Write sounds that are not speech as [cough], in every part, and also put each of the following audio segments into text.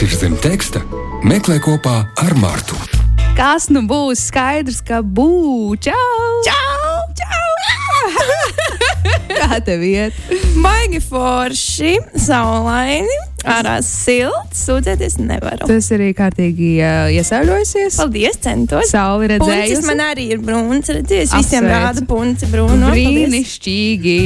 ir zem teksta, meklē kopā ar Mārtu. Kas nu būs skaidrs, ka būs? Čau! Čau! Čau! [laughs] Kā tev iet? Baigi forši, saulaini, ārā silts, sūdzēties nevaru. Esi arī kārtīgi uh, iesauļojusies. Paldies, centos. Sauli Puncis redzējusi. man arī ir brūns, redzēs, visiem rāda punci brūnu. Brīnišķīgi.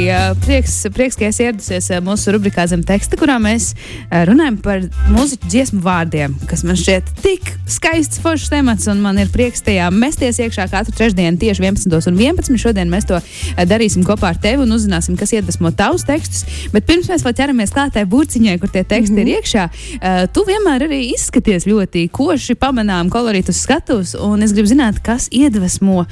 Prieks, prieks, ka esi ieradusies mūsu rubrikā zem teksta, kurā mēs runājam par mūziķu dziesmu vārdiem, kas man šķiet tik skaists, foršs temats, un man ir prieks tajā mesties iekšā katru trešdienu tieši 11. un 11. Šodien mēs to darīsim kopā ar tevi un uzzināsim, kas iedvesmo tavus tekstus. Bet pirms mēs vēl ķeramies klātai burciņai, kur tie teksti mm -hmm. ir iekšā, uh, tu vienmēr arī izskaties ļoti koši, pamanām kolorītus skatus, un es gribu zināt, kas iedvesmo uh,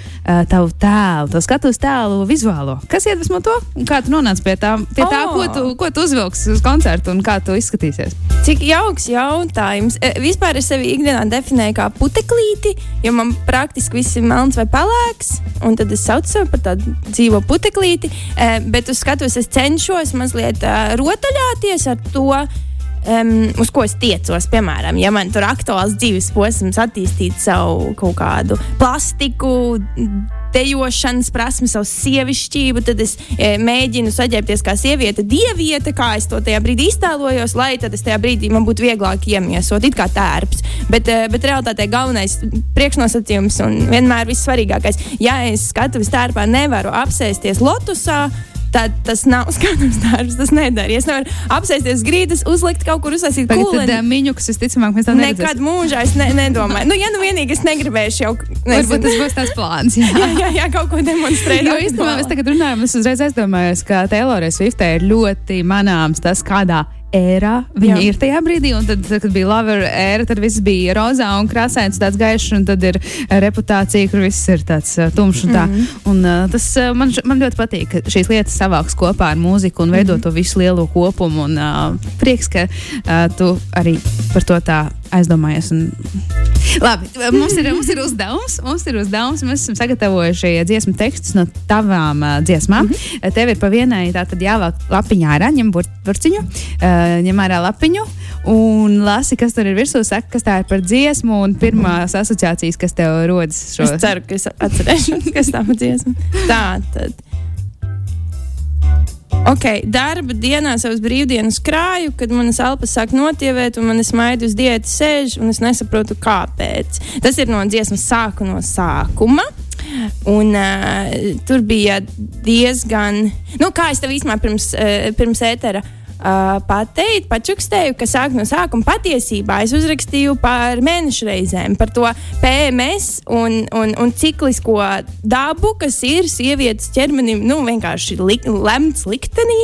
tavu tēlu, tavu skatuves tēlu vizuālo. Kas iedvesmo to? Un kā tu nonāci pie tā, pie tā O! ko, tu, ko tu uzvilksi uz koncertu un kā tu izskatīsies? Cik jauks jautājums. E, Vispār es sevi ikdienā definēju kā puteklīti, jo man praktiski viss ir melns vai pelēks. Un tad es saucu sevi par tādu dzīvo puteklīti. E, Bet uz skatuves es cenšos mazliet e, rotaļāties ar to. Um, uz ko es tiecos, piemēram, ja man tur aktuāls dzīves posms, attīstīt savu kaut kādu plastiku, dejošanas prasmi, savu sievišķību, tad es e, mēģinu saģērbties kā sieviete, dieviete, kā es to tajā brīdī iztēlojos, lai tad es tajā brīdī man būtu vieglāk iemiesot, it kā tērps. Bet, e, bet realitātē galvenais priekšnosacījums un vienmēr vissvarīgākais, ja es skatuves tērpā nevaru apsēsties lotusā, tad tas nav [laughs] skatuves darbs. Tas nedara. Es nevaru apsēsties grīdas, uzlikt kaut kur, uzsākt tad uh, miņuks, visticamāk, mēs tā Nekad neredzēsim. mūžā es ne, nedomāju. Nu, ja nu vienīgi es negribēšu jau Varbūt tas būs tās plāns. Jā. [laughs] jā, jā, jā, kaut ko demonstrēt. Jo īstenībā mēs tagad runājam, es uzreiz aizdomājos, ka Taylorai Swiftē ir ļoti manāms tas, kādā ērā viņa Jā. ir tajā brīdī. Un tad, kad bija Lover ēra, tad viss bija rozā un krāsains, tāds gaišs, un tad ir reputācija, kur viss ir tāds uh, tumšs. Un tā. Mhm. un, uh, tas uh, man, man ļoti patīk, ka šīs lietas savāks kopā ar mūziku un veido Mhm. to visu lielo kopumu. Un, uh, prieks, ka uh, tu arī par to tā aizdomājies. Un... Labi, mums ir, mums ir uzdevums. Mums ir uzdevums. Mēs esam sagatavojuši dziesmu tekstus no tavām uh, dziesmām. Mm -hmm. Tev ir pa vienai tātad jāvelk lapiņā ārā, ņem bur- burciņu, uh, ņem ārā lapiņu un lasi, kas tur ir virsū, saka, kas tā ir par dziesmu un pirmās asociācijas, kas tev rodas šo Es ceru, ka es atcerēšos, kas tā ir dziesma. Tā tad. Ok, darba dienā savas brīvdienas krāju, kad manas elpas sāk notievēt, un manas maitas uz diētas sēž, un es nesaprotu, kāpēc. Tas ir no dziesmas sāku no sākuma. Un, uh, tur bija diezgan, nu, kā es tev īstenībā pirms, uh, pirms ētera uh, pateicu, pačukstēju, ka sāk no sākuma patiesībā es uzrakstīju par mēnešu reizēm, par to PMS un, un, un ciklisko dabu, kas ir sievietes ķermenim, nu, vienkārši li, lemts liktenī,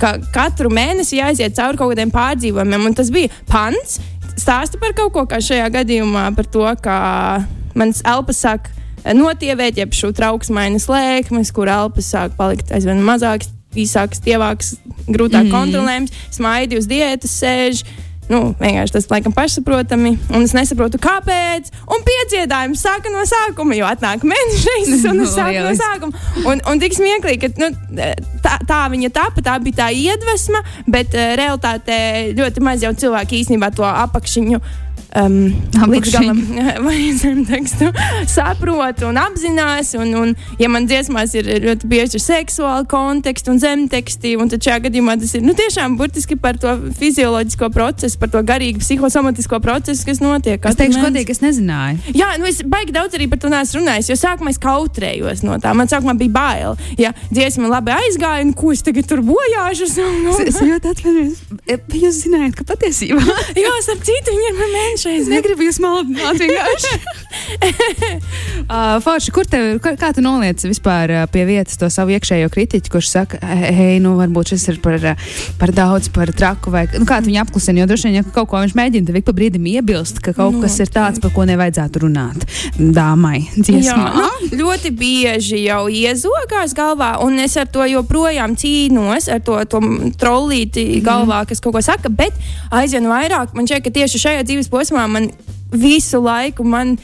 ka katru mēnesi jāiziet cauri kaut kādiem pārdzīvojumiem. Un tas bija pants, stāsta par kaut ko, kā šajā gadījumā, par to, ka mans elpas sāk notievēt, jeb šo trauksmainas lēkmes, kur elpas sāk palikt aizvien mazākas, īsākas, tievākas, grūtāk mm. kontrolējams, smaidi uz diētas sēž. Nu, vienkārši tas laikam pašsaprotami, un es nesaprotu, kāpēc. Un piedziedājums sāka no sākuma, jo atnāk mēneša reizes, un [laughs] es sāku no sākuma. Un, un tik smieklīgi, ka nu, tā, tā viņa tapa, tā bija tā iedvesma, bet uh, realitātē ļoti maz jau cilvēki īstenībā to apakšiņu. Um, līdz galam [laughs] vai zemtekstu saprot un apzinās. Un, un, ja man dziesmās ir ļoti bieži seksuāli konteksti un zemteksti, un tad šajā gadījumā tas ir nu, tiešām burtiski par to fizioloģisko procesu, par to garīgu psihosomatisko procesu, kas notiek. Es teikšu, godīgi, es nezināju. Jā, nu es baigi daudz arī par to neesmu runājis, jo sākumā es kautrējos no tā. Man sākumā bija bail. Ja dziesma labi aizgāja, un ko es tagad tur bojāšu? Es, es ļoti atvainojos. Jūs zinājāt, ka patiesībā Jā, starp citu, viņa ir man mēneša. es negribu jūs maldināt vienkārši. [laughs] uh, Forši, kur tev, kā, kā tu noliec vispār uh, pie vietas to savu iekšējo kritiķu, kurš saka, hei, nu varbūt šis ir par, uh, par daudz, par traku, vai nu, kā tu viņu apklusini, jo droši vien, ja kaut ko viņš mēģina, tad ik pa brīdim iebilst, ka kaut kas ir tāds, par ko nevajadzētu runāt dāmai dziesmā. Jā, nu, ļoti bieži jau iezogās galvā, un es ar to joprojām cīnos, ar to, to trollīti galvā, kas kaut ko saka, bet aizvien vairāk man šķiet, ka tieši šajā dzīves posmā man visu laiku man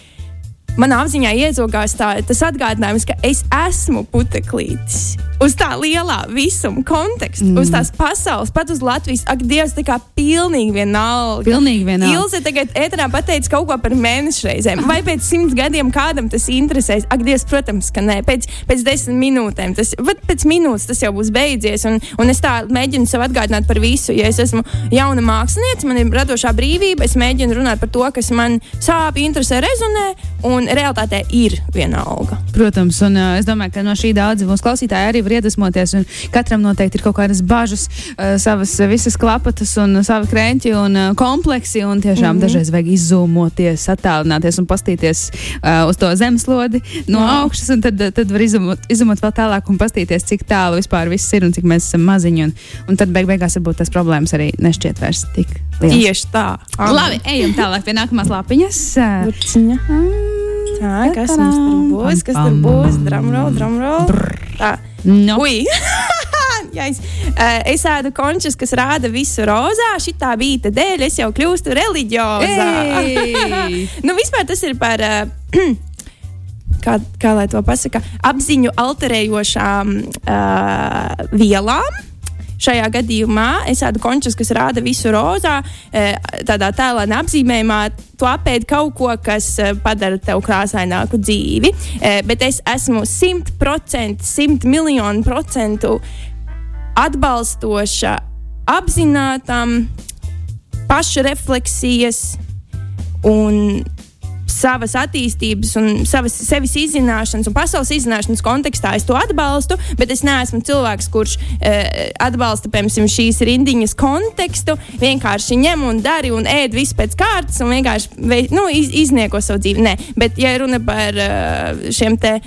manā apziņā iezogās tā, tas atgādinājums, ka es esmu puteklītis. Uz tā lielā visuma konteksta, mm. uz tās pasaules, pat uz Latvijas. Ak, Dievs, tā kā pilnīgi vienalga. Pilnīgi vienalga. Ilze tagad ēterā pateica kaut ko par mēnešu reizēm. Vai pēc simts gadiem kādam tas interesēs? Ak, Dievs, protams, ka nē. Pēc, pēc desmit minūtēm, tas, pēc minūtes tas jau būs beidzies. Un, un es tā mēģinu sev atgādināt par visu. Ja es esmu jauna mākslinieca, man ir radošā brīvība, es mēģinu runāt par to, kas man sāp, interesē, rezonē, un realtātē ir vienalga. Protams, un uh, es domāju, ka no šī daudzi mūsu klausītāji arī var iedvesmoties. Katram noteikti ir kaut kādas bažas, uh, savas visas klapatas un savi krēķi un uh, kompleksi. Un tiešām mm -hmm. dažreiz vajag izzūmoties, attālināties un pastīties uh, uz to zemeslodi no Jā. augšas. Tad, tad var izzumot, izzumot vēl tālāk un pastīties, cik tālu vispār viss ir un cik mēs esam maziņi. Un, un tad beig beigās varbūt tas problēmas arī nešķiet vairs tik liels. Tieši tā. Amen. Labi, ejam tālāk pie nākamās lapiņas. Burciņa. Tā, kas mums tur būs? Kas tur būs? Drumroll, drumroll. Tā. No. Ui! [laughs] ja es, uh, es ēdu končus, kas rāda visu rozā. Šī tā bija dēļ, es jau kļūstu reliģiozā. [laughs] nu, vispār tas ir par. Uh, [clears throat] kā, kā lai to pasakā, apziņu alterējošām uh, vielām. Šajā gadījumā es ēdu končus, kas rāda visu rozā, tādā tēlānā apzīmējumā. Tu apēdi kaut ko, kas padara tev krāsaināku dzīvi, bet es esmu simt procentu, simt miljonu procentu atbalstoša, apzinātam, pašrefleksijas un savas attīstības un savas sevis izzināšanas un pasaules izzināšanas kontekstā es to atbalstu, bet es neesmu cilvēks, kurš e, atbalsta, piemēram, šīs rindiņas kontekstu, vienkārši ņem un dari un ēd visu pēc kārtas un vienkārši nu, iz, iznieko savu dzīvi. Nē, bet ja runa par e, šiem te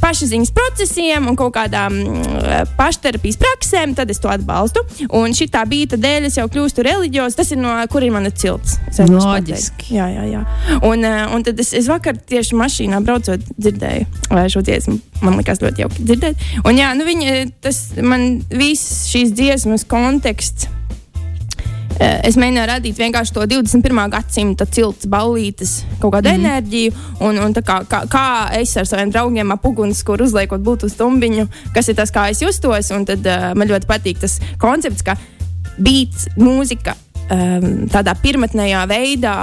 pašaziņas procesiem un kaut kādām mm, pašterapijas praksēm, tad es to atbalstu. Un šī tā bija dēļ, es jau kļūstu reliģijos. Tas ir no kur ir mana cilts. Loģiski. Jā, jā, jā. Un, eh, un tad es, es vakar tieši mašīnā braucot, dzirdēju šo dziesmu. Man liekas, ļoti jauki dzirdēt. Un jā, nu viņi, tas man viss šīs dziesmas konteksts Eh, es mēģināju radīt vienkārši to 21. gadsimta cilts, baulītes, kaut kādu mm. enerģiju, un, un kā, kā, kā es ar saviem draugiem ap uguns, kur uzliekot būtu stumbiņu, kas ir tas, kā es justos. Tad uh, man ļoti patīk tas koncepts, ka beats, mūzika um, tādā pirmotnējā veidā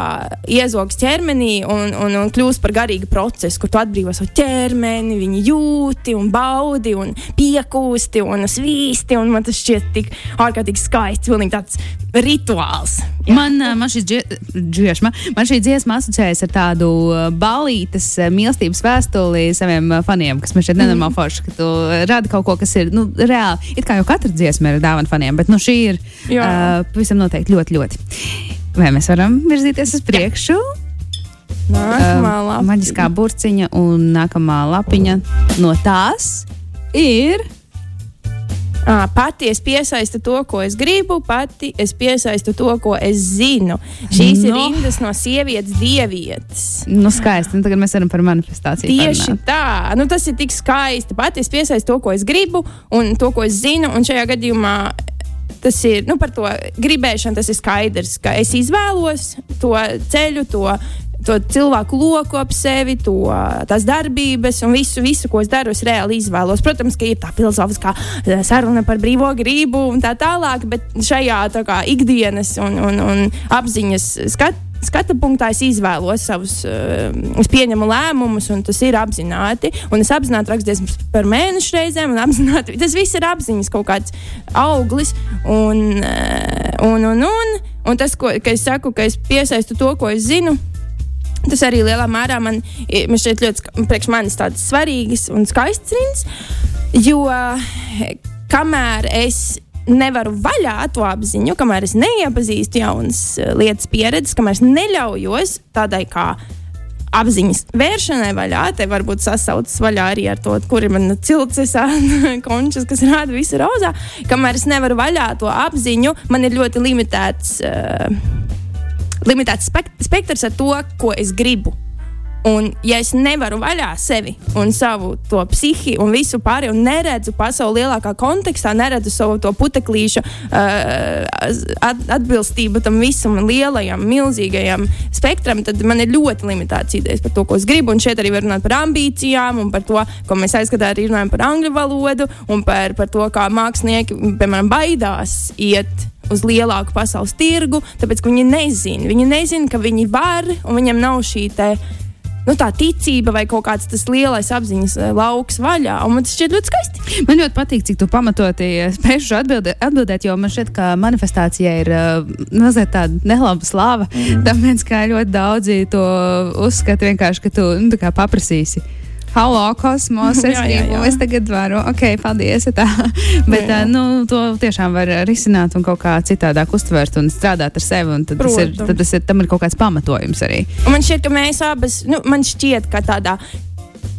iezogs ķermenī un, un, un kļūst par garīgu procesu, kur tu atbrīvo savu ķermeni, viņu jūti un baudi un piekūsti un svīsti. Un man tas šķiet tik ārkārtīgi skaists, pilnīgi tāds rituāls. Jā. Man, man, dziesma, man šī dziesma asociējas ar tādu balītas mīlestības vēstuli saviem faniem, kas man šķiet nenormāli mm. forši, ka tu radi kaut ko, kas ir nu, reāli. It kā jau katra dziesma ir dāvana faniem, bet nu, šī ir uh, pavisam noteikti ļoti, ļoti. Vai mēs varam virzīties uz priekšu? Nākamā uh, maģiskā burciņa un nākamā lapiņa no tās ir À, pati es piesaistu to, ko es gribu, pati es piesaistu to, ko es zinu. Šīs no. ir rindas no sievietes dievietes. Nu, skaisti. Nu, tagad mēs varam par manifestāciju. Tieši parunāt. tā. Nu, tas ir tik skaisti. Pati es piesaistu to, ko es gribu, un to, ko es zinu. Un šajā gadījumā tas ir nu, par to gribēšanu, tas ir skaidrs, ka es izvēlos to ceļu, to to cilvēku loku ap sevi, to, tās darbības un visu, visu, ko es daru, es reāli izvēlos. Protams, ka ir tā filozofiskā eh, saruna par brīvo gribu un tā tālāk, bet šajā tā kā, ikdienas un, un, un apziņas skatījumā skatu punktā es izvēlos savus, uh, es pieņemu lēmumus, un tas ir apzināti. Un es apzināti rakstīju par mēnešu reizēm, un apzināti [laughs] tas viss ir apziņas kaut kāds auglis. Un, uh, un, un, un, un tas, ko es saku, ka es piesaistu to, ko es zinu, Tas arī lielā mērā man, šķiet ļoti priekš manis tādas svarīgas un skaistas rindas, jo kamēr es nevaru vaļā to apziņu, kamēr es neiepazīstu jaunas eh, lietas, pieredzes, kamēr es neļaujos tādai kā apziņas vēršanai vaļā, te varbūt sasaucas vaļā arī ar to, kur ir mana cilts, [laughs] končas, kas rāda visu rozā. Kamēr es nevaru vaļā to apziņu, man ir ļoti limitēts. Uh, limitēts spek spektrs ar to, ko es gribu. Un, ja es nevaru vaļā sevi un savu to psihi un visu pārējo, un neredzu pasauli lielākā kontekstā, neredzu savu to puteklīšu uh, atbilstību tam visam lielajam, milzīgajam spektram, tad man ir ļoti limitēts idejas par to, ko es gribu. Un šeit arī var runāt par ambīcijām, un par to, ko mēs aizskatām, arī runājam par angļu valodu, un par, par to, kā mākslinieki, piemēram, baidās iet uz lielāku pasaules tirgu, tāpēc ka viņi nezina. Viņi nezina, ka viņi var, un viņiem nav šī nu, tā ticība vai kaut kāds tas lielais apziņas eh, lauks vaļā. Man tas šķiet ļoti skaisti. Man ļoti patīk, cik tu pamatoti spējuši atbildēt, atbildēt, jo man šķiet, ka manifestācija ir uh, mazliet tāda nelaba slāva. Mm. Tāpēc, kā ļoti daudzi to uzskata vienkārši, ka tu nu, paprasīsi Halo, kosmos, [laughs] es, jā, jā, jā. es tagad varu, ok, paldies. Tā. Bet jā. nu, to tiešām var risināt un kaut kā citādāk uztvert un strādāt ar sevi. Tad, tas ir, tad tas ir, tam ir kaut kāds pamatojums arī. Un man šķiet, ka mēs abas, nu, man šķiet, ka tādā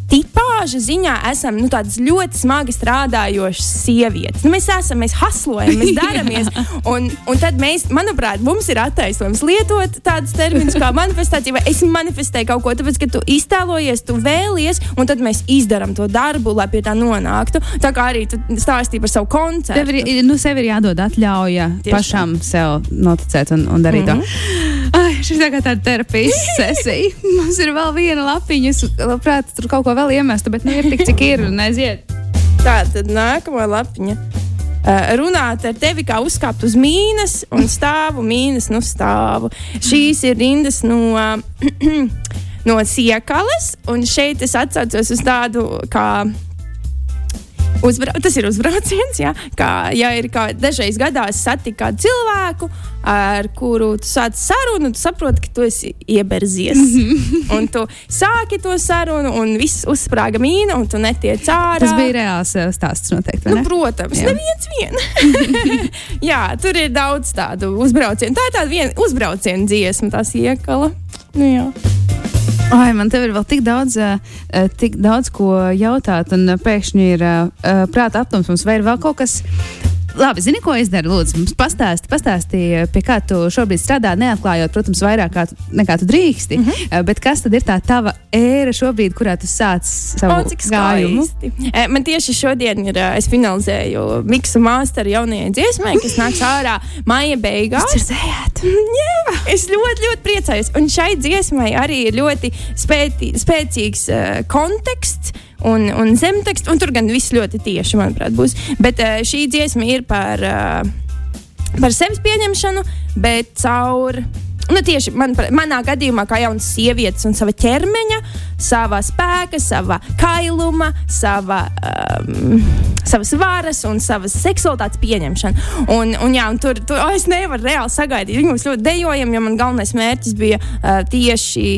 tipāža ziņā esam nu, ļoti smagi strādājošas sievietes. Nu, mēs esam, mēs haslojam, mēs [laughs] daramies. un, un tad mēs, manuprāt, mums ir attaisnojums lietot tādus terminus kā manifestācija, vai es manifestēju kaut ko, tāpēc, ka tu iztēlojies, tu vēlies, un tad mēs izdarām to darbu, lai pie tā nonāktu. Tā kā arī tu stāstīji par savu koncertu. Tev ir, nu, sev ir jādod atļauja Tieši pašam tā. sev noticēt un, un darīt mm -hmm. to. Ai, šis ir kā tāda terapijas [laughs] sesija. Mums ir vēl viena lapiņa. Es labprāt tur kaut ko vēl iemestu, bet nu ir tik, cik ir un aiziet. Tā tad nākamā lapiņa. Uh, runāt ar tevi, kā uzkāpt uz mīnas, un stāvu mīnas, nu stāvu. Šīs ir rindas no, uh, [clears throat] no siekalas, un šeit es atsaucos uz tādu kā Uzbra tas ir uzbrauciens, jā, kā ja ir kā dažreiz gadā satikt kādu cilvēku, ar kuru tu sāc sarunu, tu saproti, ka tu esi ieberzies. un tu sāki to sarunu, un viss uzsprāga mīna, un tu netiec ārā. Tas bija reāls eh, stāsts noteikti. Nu, protams, jā. neviens vien. [laughs] jā, tur ir daudz tādu uzbraucienu. Tā ir tāda viena uzbrauciena dziesma, tās iekala. Nu, jā. Ai, man te ir vēl tik daudz, uh, tik daudz ko jautāt, un pēkšņi ir uh, prāta aptums. Vai ir vēl kaut kas Labi, zini, ko es daru? Lūdzu, mums pastāsti, pastāsti, pie kā tu šobrīd strādā, neatklājot, protams, vairāk kā nekā tu drīksti. Mm -hmm. Bet kas tad ir tā tava ēra šobrīd, kurā tu sāc savu o, gājumu? Man tieši šodien ir, es finalizēju miksu māsteru jaunajai dziesmai, kas nāks ārā maija beigās. Jūs dzirdējāt? [laughs] Jā, es ļoti, ļoti priecājos. Un šai dziesmai arī ir ļoti spēti, spēcīgs uh, konteksts un, un zemtekstu, un tur gan viss ļoti tieši, manuprāt, būs. Bet uh, šī dziesma ir par, uh, par sevis pieņemšanu, bet caur nu, tieši man, manā gadījumā, kā jaunas sievietes un sava ķermeņa, sava spēka, sava kailuma, sava, um, savas varas un savas seksualitātes pieņemšana. Un, un, jā, un tur, tur oh, es nevaru reāli sagaidīt. Viņi mums ļoti dejojam, jo man galvenais mērķis bija uh, tieši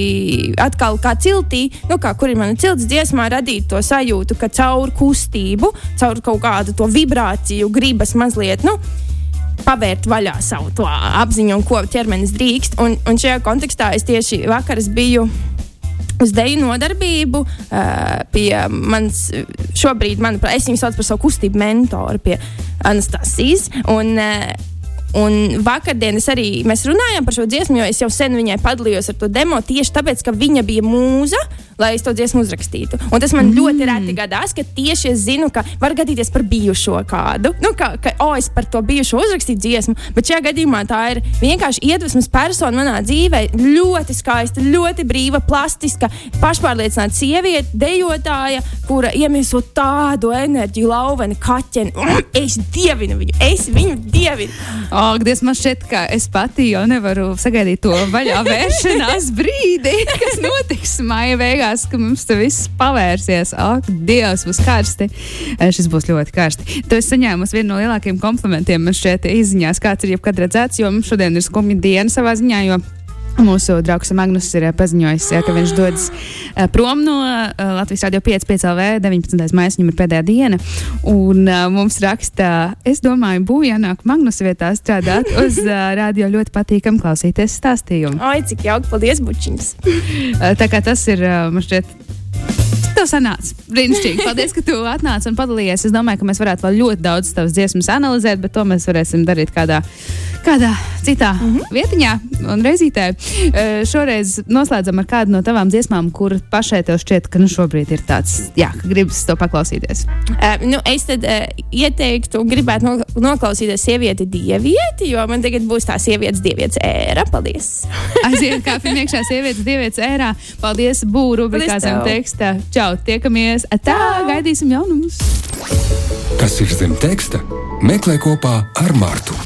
atkal kā ciltī, nu, kā, kur ir mana cilts dziesmā, radīt to sajūtu, ka caur kustību, caur kaut kādu to vibrāciju, gribas mazliet. Nu, pavērt vaļā savu apziņu ko ķermenis drīkst. Un, un šajā kontekstā es tieši vakar biju uz deju nodarbību uh, pie manas, šobrīd, manuprāt, es viņu saucu par savu kustību mentoru, pie Anastasijas. Un, uh, Un vakardien arī mēs runājām par šo dziesmu, jo es jau sen viņai padalījos ar to demo tieši tāpēc, ka viņa bija mūza, lai es to dziesmu uzrakstītu. Un tas man mm. ļoti reti gadās, ka tieši es zinu, ka var gadīties par bijušo kādu. Nu, ka, ka oh, es par to bijušo uzrakstīju dziesmu, bet šajā gadījumā tā ir vienkārši iedvesmas persona manā dzīvē. Ļoti skaista, ļoti brīva, plastiska, pašpārliecināta sieviete, dejotāja, kura iemieso tādu enerģiju, lauveni, kaķeni. Es dievinu viņu, es viņu dievinu. Ak, Dievs, man šķiet, ka es pati jau nevaru sagaidīt to vaļā [laughs] vēršanās brīdi, kas notiks maija beigās, ka mums tas viss pavērsies. Ak, Dievs, būs karsti. Šis būs ļoti karsti. Tu esi saņēmusi vienu no lielākajiem komplimentiem man šķiet izziņās, kāds ir jebkad redzēts, jo mums šodien ir skumja diena savā ziņā. Mūsu draugs Magnus ir eh, paziņojis, ja, ka viņš dodas uh, prom no Latvijas Rādio 5, 5 LV. 19. maija viņam ir pēdējā diena. Un mums raksta, es domāju, būtu jānāk Magnus vietā strādāt [laughs] uz rādio ļoti patīkam klausīties stāstījumu. Ai, cik jauki, paldies, bučiņas! tā kā tas ir, man šķiet, tev sanāca. Brīnišķīgi. Paldies, ka tu atnāci un padalījies. Es domāju, ka mēs varētu vēl ļoti daudz tavas dziesmas analizēt, bet to mēs varēsim darīt kādā, kādā citā mm -hmm. vietiņā un reizītē. Uh, šoreiz noslēdzam ar kādu no tavām dziesmām, kur pašai tev šķiet, ka nu šobrīd ir tāds, jā, ka gribas to paklausīties. Uh, nu, es tad uh, ieteiktu, gribētu no, noklausīties sievieti dievieti, jo man tagad būs tā sievietes dievietes ēra. Paldies! Aiziet kā pirmā sievietes dievietes ērā. Paldies, būru rubrikā zem teksta. Čau, tiekamies! Tā, gaidīsim jaunumus! Kas ir zem teksta? Meklē kopā ar Martu.